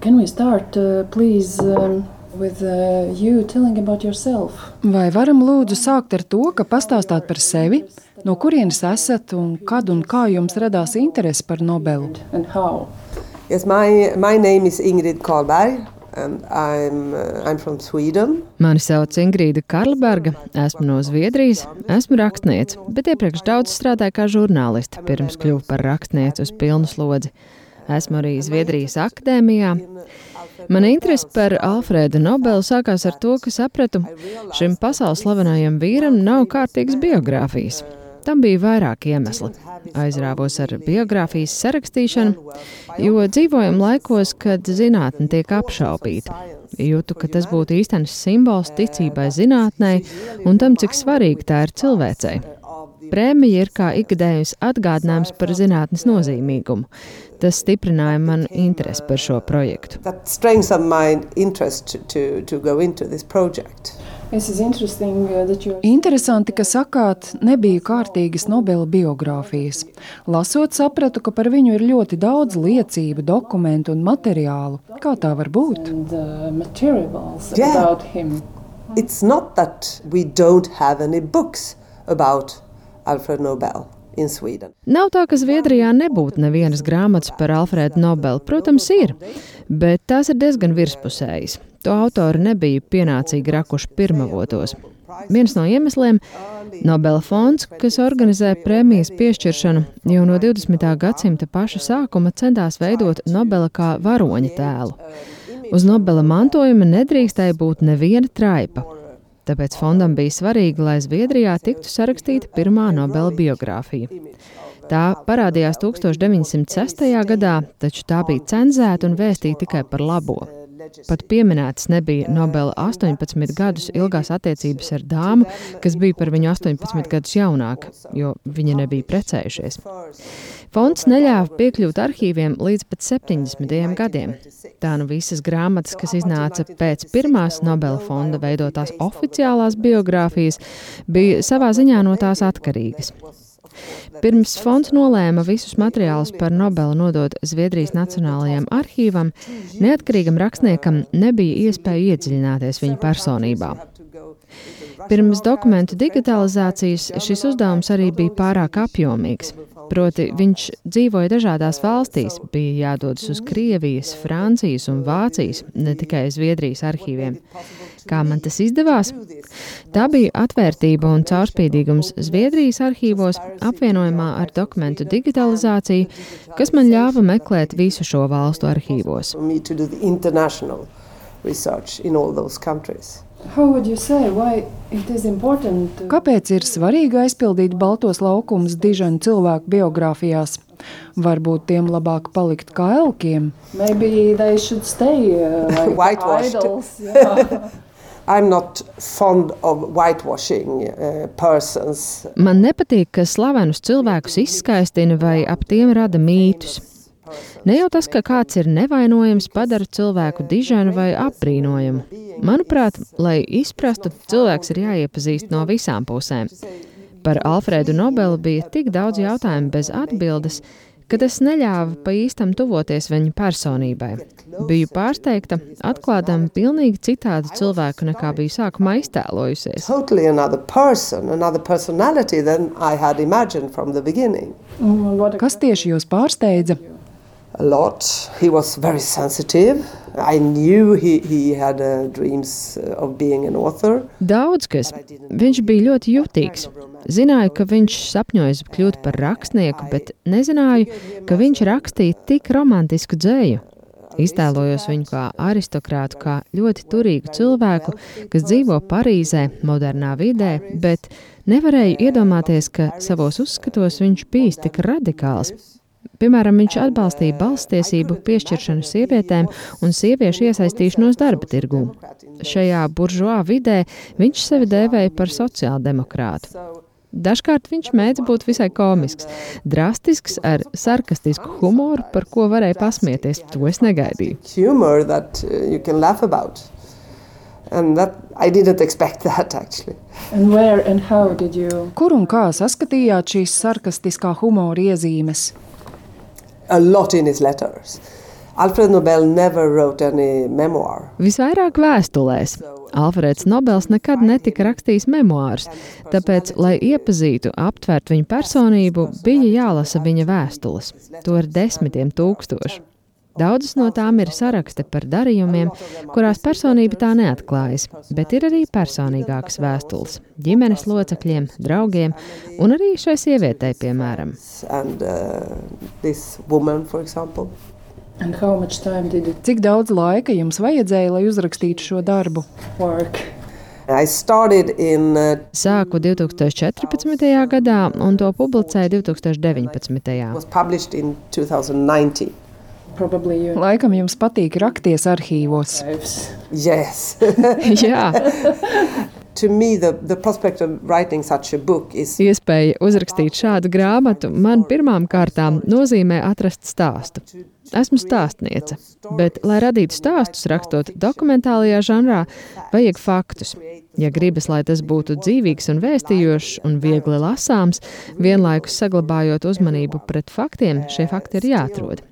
Can we start, uh, please, um, with uh, you telling about yourself? Vai varam lūdzu sākt ar to, ka pastāstāt par sevi, no kurienes esat un kad un kā jums radās interese par Nobelu? And how? Yes, my, my name is Ingrid Karlberg. And I'm, uh, I'm from Sweden. Mani sauc Ingrīda Karlberga, esmu no Zviedrijas, esmu rakstniece, bet iepriekš daudz strādāju kā žurnāliste, pirms kļuvu par rakstnieci uz pilnu slodzi. Esmu arī Zviedrijas akadēmijā. Mana interese par Alfrēdu Nobelu sākās ar to, ka sapratu, šim pasaules slavenajam vīram nav kārtīgas biogrāfijas. Tam bija vairāki iemesli. Aizrāvos ar biogrāfijas sarakstīšanu, jo dzīvojam laikos, kad zinātne tiek apšaubīta. Jūtu, ka tas būtu īstenis simbols ticībai zinātnē un tam, cik svarīgi tā ir cilvēcei. Prēmija ir kā ikgadējs atgādinājums par zinātnes nozīmīgumu. Tas stiprināja manu interesi par šo projektu. Uh, Interesanti, ka sakāt, nebija kārtīgas Nobela biogrāfijas. Lasot, sapratu, ka par viņu ir ļoti daudz liecību, dokumentu un materiālu. Kā tā var būt? Uh, yeah. It's not that we don't have any books about Alfred Nobel. Nav tā, ka Zviedrijā nebūtu nevienas grāmatas par Alfrēdu Nobelu. Protams, ir, bet tās ir diezgan virspusējas. To autori nebija pienācīgi rakuši pirmavotos. Viens no iemesliem - Nobela fonds, kas organizē prēmijas piešķiršanu, jau no 20. gadsimta paša sākuma centās veidot Nobela kā varoņa tēlu. Uz Nobela mantojuma nedrīkstēja būt neviena traipa. Tāpēc fondam bija svarīgi, lai Zviedrijā tiktu sarakstīta pirmā Nobela biogrāfija. Tā parādījās 1906. gadā, taču tā bija cenzēta un vēstīja tikai par labo. Pat pieminētas nebija Nobela 18 gadus ilgās attiecības ar dāmu, kas bija par viņu 18 gadus jaunāka, jo viņi nebija precējušies. Fonds neļāva piekļūt arhīviem līdz pat 70. gadiem. Tā nu visas grāmatas, kas iznāca pēc pirmās Nobela fonda veidotās oficiālās biogrāfijas, bija savā ziņā no tās atkarīgas. Pirms fonds nolēma visus materiālus par Nobelu nodot Zviedrijas Nacionālajiem arhīvam, neatkarīgam rakstniekam nebija iespēja iedziļināties viņa personībā. Pirms dokumentu digitalizācijas šis uzdevums arī bija pārāk apjomīgs. Proti, viņš dzīvoja dažādās valstīs, bija jādodas uz Krievijas, Francijas un Vācijas, ne tikai Zviedrijas arhīviem. Kā man tas izdevās? Tā bija atvērtība un caurspīdīgums Zviedrijas arhīvos, apvienojumā ar dokumentu digitalizāciju, kas man ļāva meklēt visu šo valstu arhīvos. Kāpēc ir svarīgi aizpildīt baltos laukumus dižanu cilvēku biogrāfijās? Varbūt tiem labāk palikt kā elkiem. Maybe they should stay uh, like Whitewashed. idols. Yeah. I'm not fond of whitewashing uh, persons. Man nepatīk, ka slavenus cilvēkus izskaistina vai ap tiem rada mītus. Ne jau tas, ka kāds ir nevainojams, padara cilvēku diženu vai apbrīnojamu. Manuprāt, lai izprastu, cilvēks ir jāiepazīst no visām pusēm. Par Alfrēdu Nobelu bija tik daudz jautājumu bez atbildes, ka tas neļāva pa īstam tuvoties viņa personībai. Biju pārsteigta, atklādama pilnīgi citādu cilvēku, nekā biju sākumā iztēlojusies. Totally person, Kas tieši jūs pārsteidza? A lot. He was very sensitive. I knew he, he had uh, dreams uh, of being an author. Daudz kas. Viņš bija ļoti jutīgs. Zināju, ka viņš sapņojas kļūt par rakstnieku, bet nezināju, ka viņš rakstīja tik romantisku dzēju. Iztēlojos viņu kā aristokrātu, kā ļoti turīgu cilvēku, kas dzīvo Parīzē, modernā vidē, bet nevarēju iedomāties, ka savos uzskatos viņš bijis tik radikāls. Piemēram, viņš atbalstīja balstiesību piešķiršanu sievietēm un sieviešu iesaistīšanos darba tirgū. Šajā buržuā vidē viņš sevi dēvēja par sociāldemokrātu. Dažkārt viņš mēdz būt visai komisks, drastisks, ar sarkastisku humoru, par ko varēja pasmieties. To es negaidīju. Humor that uh, you can laugh about. And that, I didn't expect that actually. And where and how did you? Kur un kā saskatījāt šīs sarkastiskā humora iezīmes? A lot in his letters. Alfred Nobel never wrote any memoir. Visvairāk vēstulēs. Alfrēds Nobels nekad netika rakstījis memoārus, tāpēc, lai iepazītu, aptvērtu viņa personību, bija jālasa viņa vēstules. To ir desmitiem tūkstoši. Daudzas no tām ir saraksti par darījumiem, kurās personība tā neatklājas, bet ir arī personīgākas vēstules ģimenes locekļiem, draugiem un arī šai sievietei, piemēram. And uh, this woman, for example. And how much time did it Cik daudz laika jums vajadzēja, lai uzrakstītu šo darbu? work? I started in uh, Sāku 2014. gadā un to publicēju 2019. was published in 2019. Probably Laikam jums patīk rakties arhīvos. lives. Yes. Jā, to me, the, the prospect of writing such a book is iespēja uzrakstīt šādu grāmatu man pirmām kārtām nozīmē atrast stāstu. Esmu stāstniece, bet, lai radītu stāstus, rakstot dokumentālajā žanrā, vajag faktus. Ja gribas, lai tas būtu dzīvīgs un vēstījošs un viegli lasāms, vienlaikus saglabājot uzmanību pret faktiem, šie fakti ir jāatrod.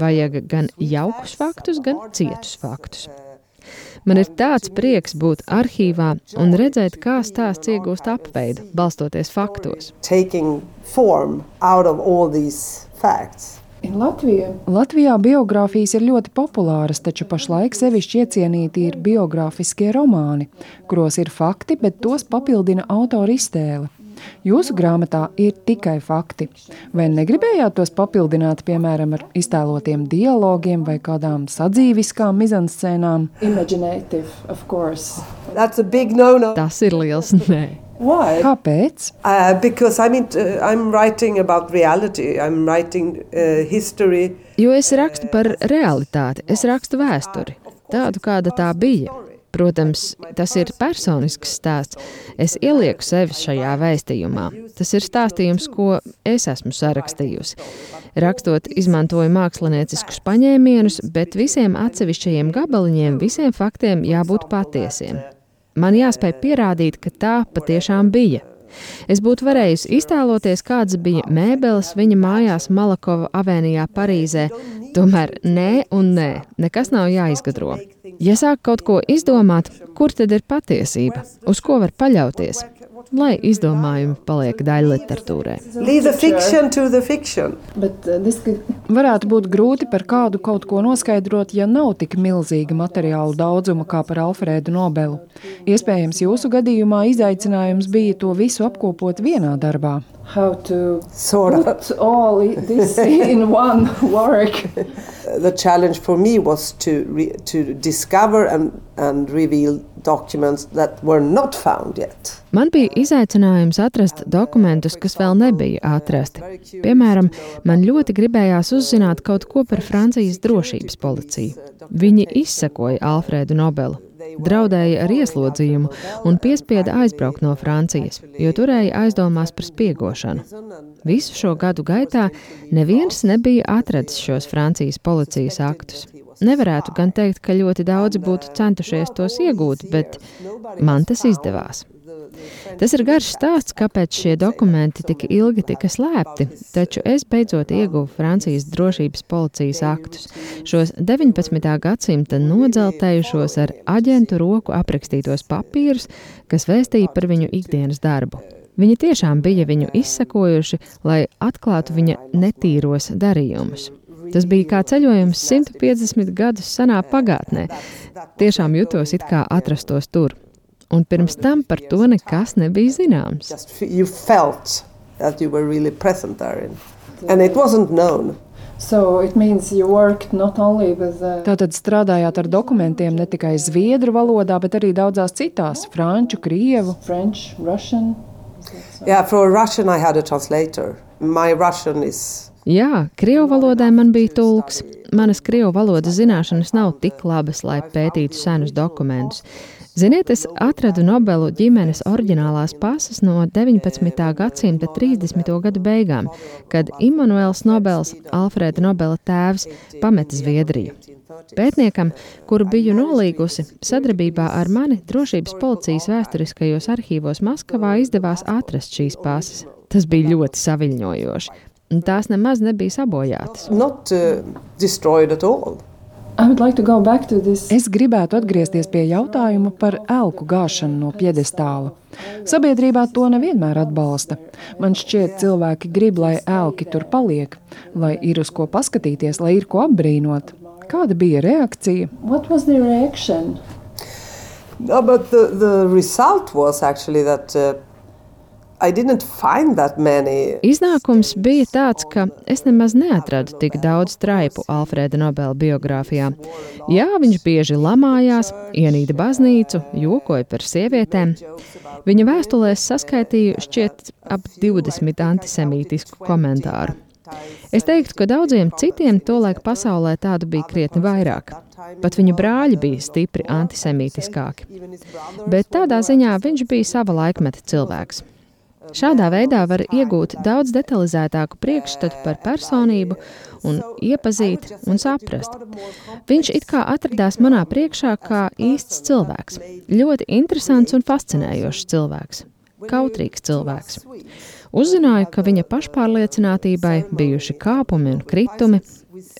Vajag gan jaukus faktus, gan cietus faktus. Man ir tāds prieks būt arhīvā un redzēt, kā stāsts iegūst apveidu, balstoties faktos. Latvia, Latvijā biogrāfijas ir ļoti populāras, taču pašlaik sevišķi iecienīti ir biogrāfiskie romāni, kuros ir fakti, bet tos papildina autora iztēle. Jūsu grāmatā ir tikai fakti. Vai negribējāt tos papildināt, piemēram, ar iztēlotiem dialogiem vai kādām sadzīviskām mizanscēnām? imaginative, of course. That's a big no-no. Tas ir liels nē. Why? Kāpēc? Uh, because I mean, uh, I'm writing about reality. I'm writing uh, history. Jo es rakstu par realitāti, es rakstu vēsturi, tādu kāda tā bija. Protams, tas ir personisks stāsts. Es ielieku sevi šajā vēstījumā. Tas ir stāstījums, ko es esmu sarakstījusi. Rakstot, izmantoju mākslinieciskus paņēmienus, bet visiem atsevišķajiem gabaliņiem, visiem faktiem jābūt patiesiem. Man jāspēj pierādīt, ka tā patiešām bija. Es būtu varējusi iztēloties, kādas bija mēbeles viņa mājās Malakova avēnijā Parīzē. Tomēr nē un nē, nekas nav jāizgudro. Ja sāk kaut ko izdomāt, kur tad ir patiesība? Uz ko var paļauties? Lai izdomājumi paliek daļa literatūrē. Leave the fiction to the fiction. But uh, Varētu būt grūti par kādu kaut ko noskaidrot, ja nav tik milzīga materiāla daudzuma kā par Alfrēdu Nobelu. Iespējams, jūsu gadījumā izaicinājums bija to visu apkopot vienā darbā. how to Sort put all this in one work. The challenge for me was to re- to discover and and reveal Man bija izaicinājums atrast dokumentus, kas vēl nebija atrasti. Piemēram, man ļoti gribējās uzzināt kaut ko par Francijas drošības policiju. Viņi izsekoja Alfrēdu Nobelu, draudēja ar ieslodzījumu un piespieda aizbraukt no Francijas, jo turēja aizdomās par spiegošanu. Visu šo gadu gaitā neviens nebija atradzis šos Francijas policijas aktus. Nevarētu gan teikt, ka ļoti daudzi būtu centušies tos iegūt, bet man tas izdevās. Tas ir garš stāsts, kāpēc šie dokumenti tik ilgi tika slēpti, taču es beidzot ieguvu Francijas drošības policijas aktus, šos 19. gadsimta nodzeltējušos ar aģentu roku aprakstītos papīrus, kas vēstīja par viņu ikdienas darbu. Viņi tiešām bija viņu izsakojuši, lai atklātu viņa netīros darījumus. Tas bija kā ceļojums 150 gadus senā pagātnē. Tiešām jutos it kā atrastos tur. Un pirms tam par to nekas nebija zināms. Just f- you felt that you were really present therein, and it wasn't known. So it means you worked not only with uh, Tātad strādājāt ar dokumentiem ne tikai zviedru valodā, bet arī daudzās citās - franču, krievu. French, Russian. Yeah, for Russian I had a translator. My Russian is Jā, krievu valodai man bija tulks. Manas krievu valodas zināšanas nav tik labas, lai pētītu senus dokumentus. Ziniet, es atradu Nobelu ģimenes oriģinālās pasas no 19. gadsimta 30. gadu beigām, kad Immanuels Nobels, Alfrēda Nobela tēvs, pameta Zviedriju. Pētniekam, kuru biju nolīgusi, sadarbībā ar mani drošības policijas vēsturiskajos arhīvos Maskavā izdevās atrast šīs pasas. Tas bija ļoti saviņojoši. Un tās nemaz nebija sabojātas. Not uh, destroyed at all. I would like to go back to this. Es gribētu atgriezties pie jautājuma par elku gāšanu no piedestāla. Sabiedrībā to nevienmēr atbalsta. Man šķiet, cilvēki grib, lai elki tur paliek, lai ir uz ko paskatīties, lai ir ko apbrīnot. Kāda bija reakcija? What was the reaction? No, but the, the result was actually that uh, I didn't find that many. Iznākums bija tāds, ka es nemaz neatradu tik daudz traipu Alfrēda Nobela biogrāfijā. Jā, viņš bieži lamājās, ienīda baznīcu, jokoja par sievietēm. Viņa vēstulēs saskaitīju šķiet ap 20 antisemītisku komentāru. Es teiktu, ka daudziem citiem tolaik pasaulē tādu bija krietni vairāk. Pat viņa brāļi bija stipri antisemītiskāki. Bet tādā ziņā viņš bija sava laikmeta cilvēks. Šādā veidā var iegūt daudz detalizētāku priekšstatu par personību, un iepazīt un saprast. Viņš it kā atradās manā priekšā kā īsts cilvēks, ļoti interesants un fascinējošs cilvēks, kautrīgs cilvēks. Uzzināju, ka viņa pašpārliecinātībai bijuši kāpumi un kritumi.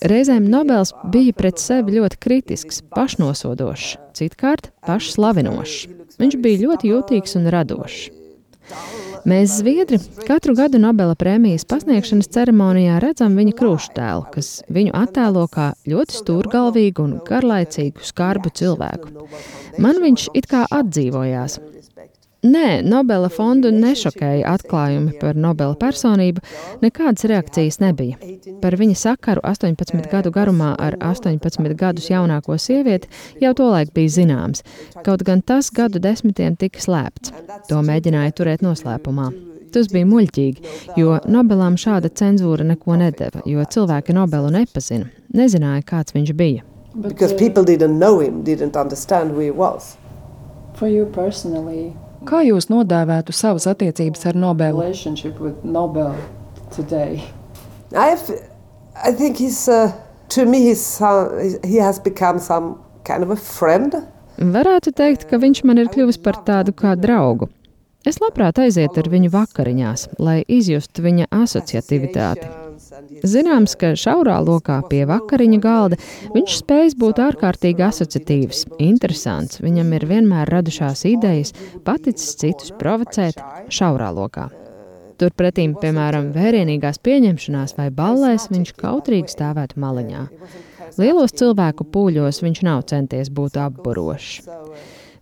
Reizēm Nobels bija pret sevi ļoti kritisks, pašnosodošs, citkārt pašslavinošs. Viņš bija ļoti jūtīgs un radošs. Mēs, Zviedri, katru gadu Nobela prēmijas pasniegšanas ceremonijā redzam viņa krustēlu, kas viņu attēlo kā ļoti stūrgalvīgu un garlaicīgu, skarbu cilvēku. Man viņš it kā atdzīvojās. Nē, Nobela fondu nešokēja atklājumi par Nobela personību, nekādas reakcijas nebija. Par viņa sakaru 18 gadu garumā ar 18 gadus jaunāko sievieti jau tolaik bija zināms, kaut gan tas gadu desmitiem tika slēpts. To mēģināja turēt noslēpumā. Tas bija muļķīgi, jo Nobelam šāda cenzūra neko nedeva, jo cilvēki Nobelu nepazina, nezināja, kāds viņš bija. Because people didn't know him, didn't understand who he was. For you personally, Kā jūs nodēvētu savas attiecības ar Nobelu? relationship with Nobel today? I, have, I think he's, uh, to me, he's, uh, he has become some kind of a friend. Varētu teikt, ka viņš man ir kļuvis par tādu kā draugu. Es labprāt aizietu ar viņu vakariņās, lai izjustu viņa asociativitāti. Zināms, ka šaurā lokā pie vakariņu galda viņš spējas būt ārkārtīgi asociatīvs, interesants. Viņam ir vienmēr radušās idejas, paticis citus provocēt šaurā lokā. Turpretī, piemēram, vērienīgās pieņemšanās vai ballēs, viņš kautrīgi stāvētu maliņā. Lielos cilvēku pūļos viņš nav centies būt apburošs.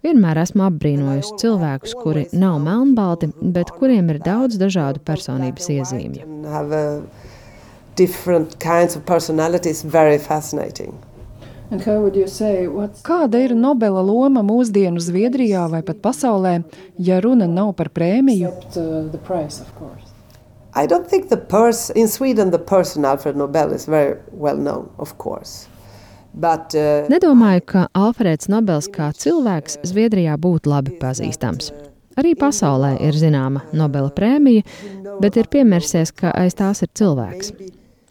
Vienmēr esmu apbrīnojusi cilvēkus, kuri nav melnbalti, bet kuriem ir daudz dažādu personības iezīmju. Different kinds of personalities, very fascinating. And how would you say Kāda ir Nobela loma mūsdienu Zviedrijā vai pat pasaulē, ja runa nav par prēmiju? except uh, price? I don't think the person in Sweden, the person Alfred Nobel is very well known, of course. But uh, Nedomāju, ka Alfrēds Nobels kā cilvēks Zviedrijā būtu labi pazīstams. Arī pasaulē ir zināma Nobela prēmija, bet ir piemērsies, ka aiz tās ir cilvēks.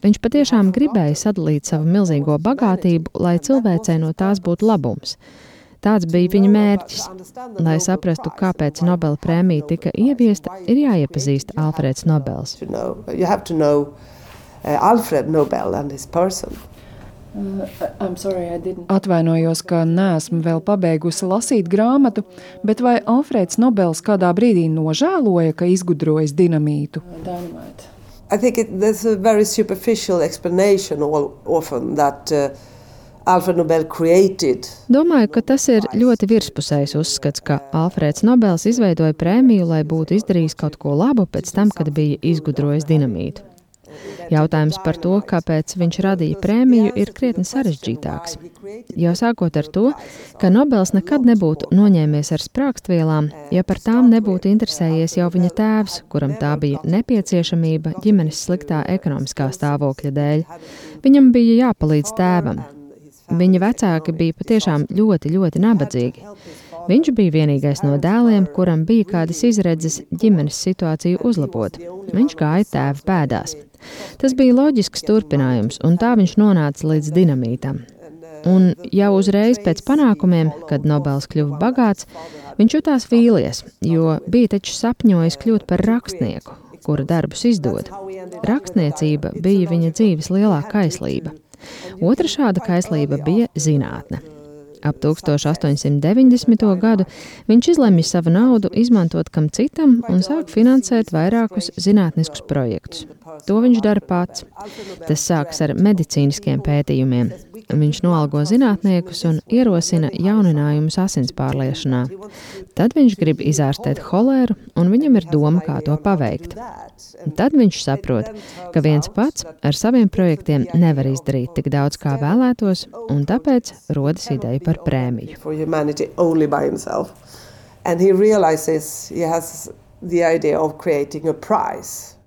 Viņš patiešām gribēja sadalīt savu milzīgo bagātību, lai cilvēcei no tās būtu labums. Tāds bija viņa mērķis. Lai saprastu, kāpēc Nobela prēmija tika ieviesta, ir jāiepazīst Alfrēds Nobels. uh, Alfred Nobel and his person. Uh. Atvainojos, ka neesmu vēl pabeigusi lasīt grāmatu, bet vai Alfrēds Nobels kādā brīdī nožēloja, ka izgudrojis dinamītu? Dynamite. I think it, there's a very superficial explanation all, often that uh, Domāju, ka tas ir ļoti virspusējs uzskats, ka Alfrēds Nobels izveidoja prēmiju, lai būtu izdarījis kaut ko labu pēc tam, kad bija izgudrojis dinamītu. Jautājums par to, kāpēc viņš radīja prēmiju, ir krietni sarežģītāks. Jau sākot ar to, ka Nobels nekad nebūtu noņēmies ar sprākstvielām, ja par tām nebūtu interesējies jau viņa tēvs, kuram tā bija nepieciešamība ģimenes sliktā ekonomiskā stāvokļa dēļ. Viņam bija jāpalīdz tēvam. Viņa vecāki bija patiešām ļoti, ļoti nabadzīgi. Viņš bija vienīgais no dēliem, kuram bija kādas izredzes ģimenes situāciju uzlabot. Viņš gāja tēva pēdās. Tas bija loģisks turpinājums, un tā viņš nonāca līdz dinamītam. Un jau uzreiz pēc panākumiem, kad Nobels kļuva bagāts, viņš jutās vīlies, jo bija taču sapņojis kļūt par rakstnieku. kura darbus izdod. Rakstniecība bija viņa dzīves lielākā kaislība. Otra šāda kaislība bija zinātne. Ap 1890. gadu viņš izlemj savu naudu izmantot kam citam un sāk finansēt vairākus zinātniskus projektus. To viņš dara pats. Tas sākas ar medicīniskiem pētījumiem. Viņš noalgo zinātniekus un ierosina jauninājumus asins pārliešanā. Tad viņš grib izārstēt holēru, un viņam ir doma, kā to paveikt. Un tad viņš saprot, ka viens pats ar saviem projektiem nevar izdarīt tik daudz, kā vēlētos, un tāpēc rodas ideja par prēmiju. And he realizes he has the idea of creating a prize.